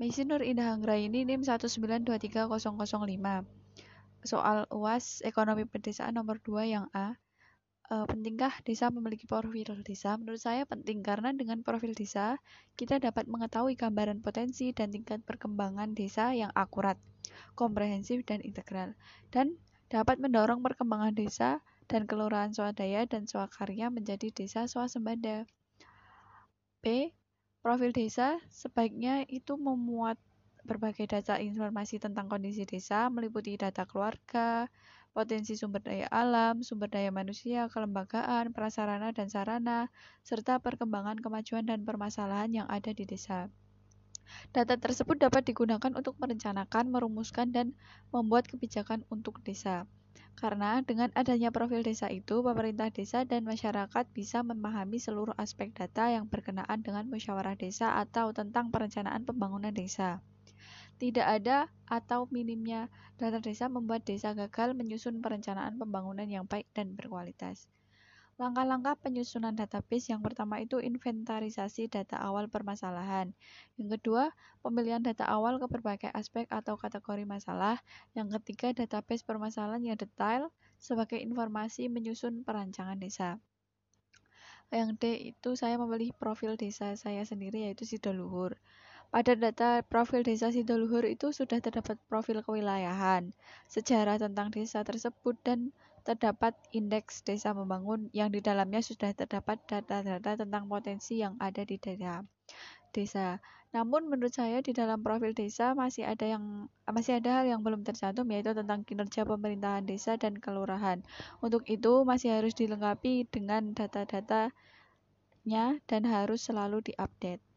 Misi Nur Indah Anggraini NIM 1923005. Soal UAS Ekonomi Pedesaan nomor 2 yang A. E, pentingkah desa memiliki profil desa? Menurut saya penting karena dengan profil desa, kita dapat mengetahui gambaran potensi dan tingkat perkembangan desa yang akurat, komprehensif, dan integral. Dan dapat mendorong perkembangan desa dan kelurahan swadaya dan swakarya menjadi desa swasembada. B. Profil desa sebaiknya itu memuat berbagai data informasi tentang kondisi desa, meliputi data keluarga, potensi sumber daya alam, sumber daya manusia, kelembagaan, prasarana dan sarana, serta perkembangan kemajuan dan permasalahan yang ada di desa. Data tersebut dapat digunakan untuk merencanakan, merumuskan, dan membuat kebijakan untuk desa. Karena dengan adanya profil desa itu, pemerintah desa dan masyarakat bisa memahami seluruh aspek data yang berkenaan dengan musyawarah desa atau tentang perencanaan pembangunan desa. Tidak ada atau minimnya data desa membuat desa gagal menyusun perencanaan pembangunan yang baik dan berkualitas. Langkah-langkah penyusunan database yang pertama itu inventarisasi data awal permasalahan. Yang kedua, pemilihan data awal ke berbagai aspek atau kategori masalah. Yang ketiga, database permasalahan yang detail sebagai informasi menyusun perancangan desa. Yang D itu saya memilih profil desa saya sendiri yaitu Sidoluhur. Pada data profil desa Sidoluhur itu sudah terdapat profil kewilayahan, sejarah tentang desa tersebut, dan terdapat indeks desa membangun yang di dalamnya sudah terdapat data-data tentang potensi yang ada di daerah desa. Namun menurut saya di dalam profil desa masih ada yang masih ada hal yang belum tercantum yaitu tentang kinerja pemerintahan desa dan kelurahan. Untuk itu masih harus dilengkapi dengan data-datanya dan harus selalu diupdate.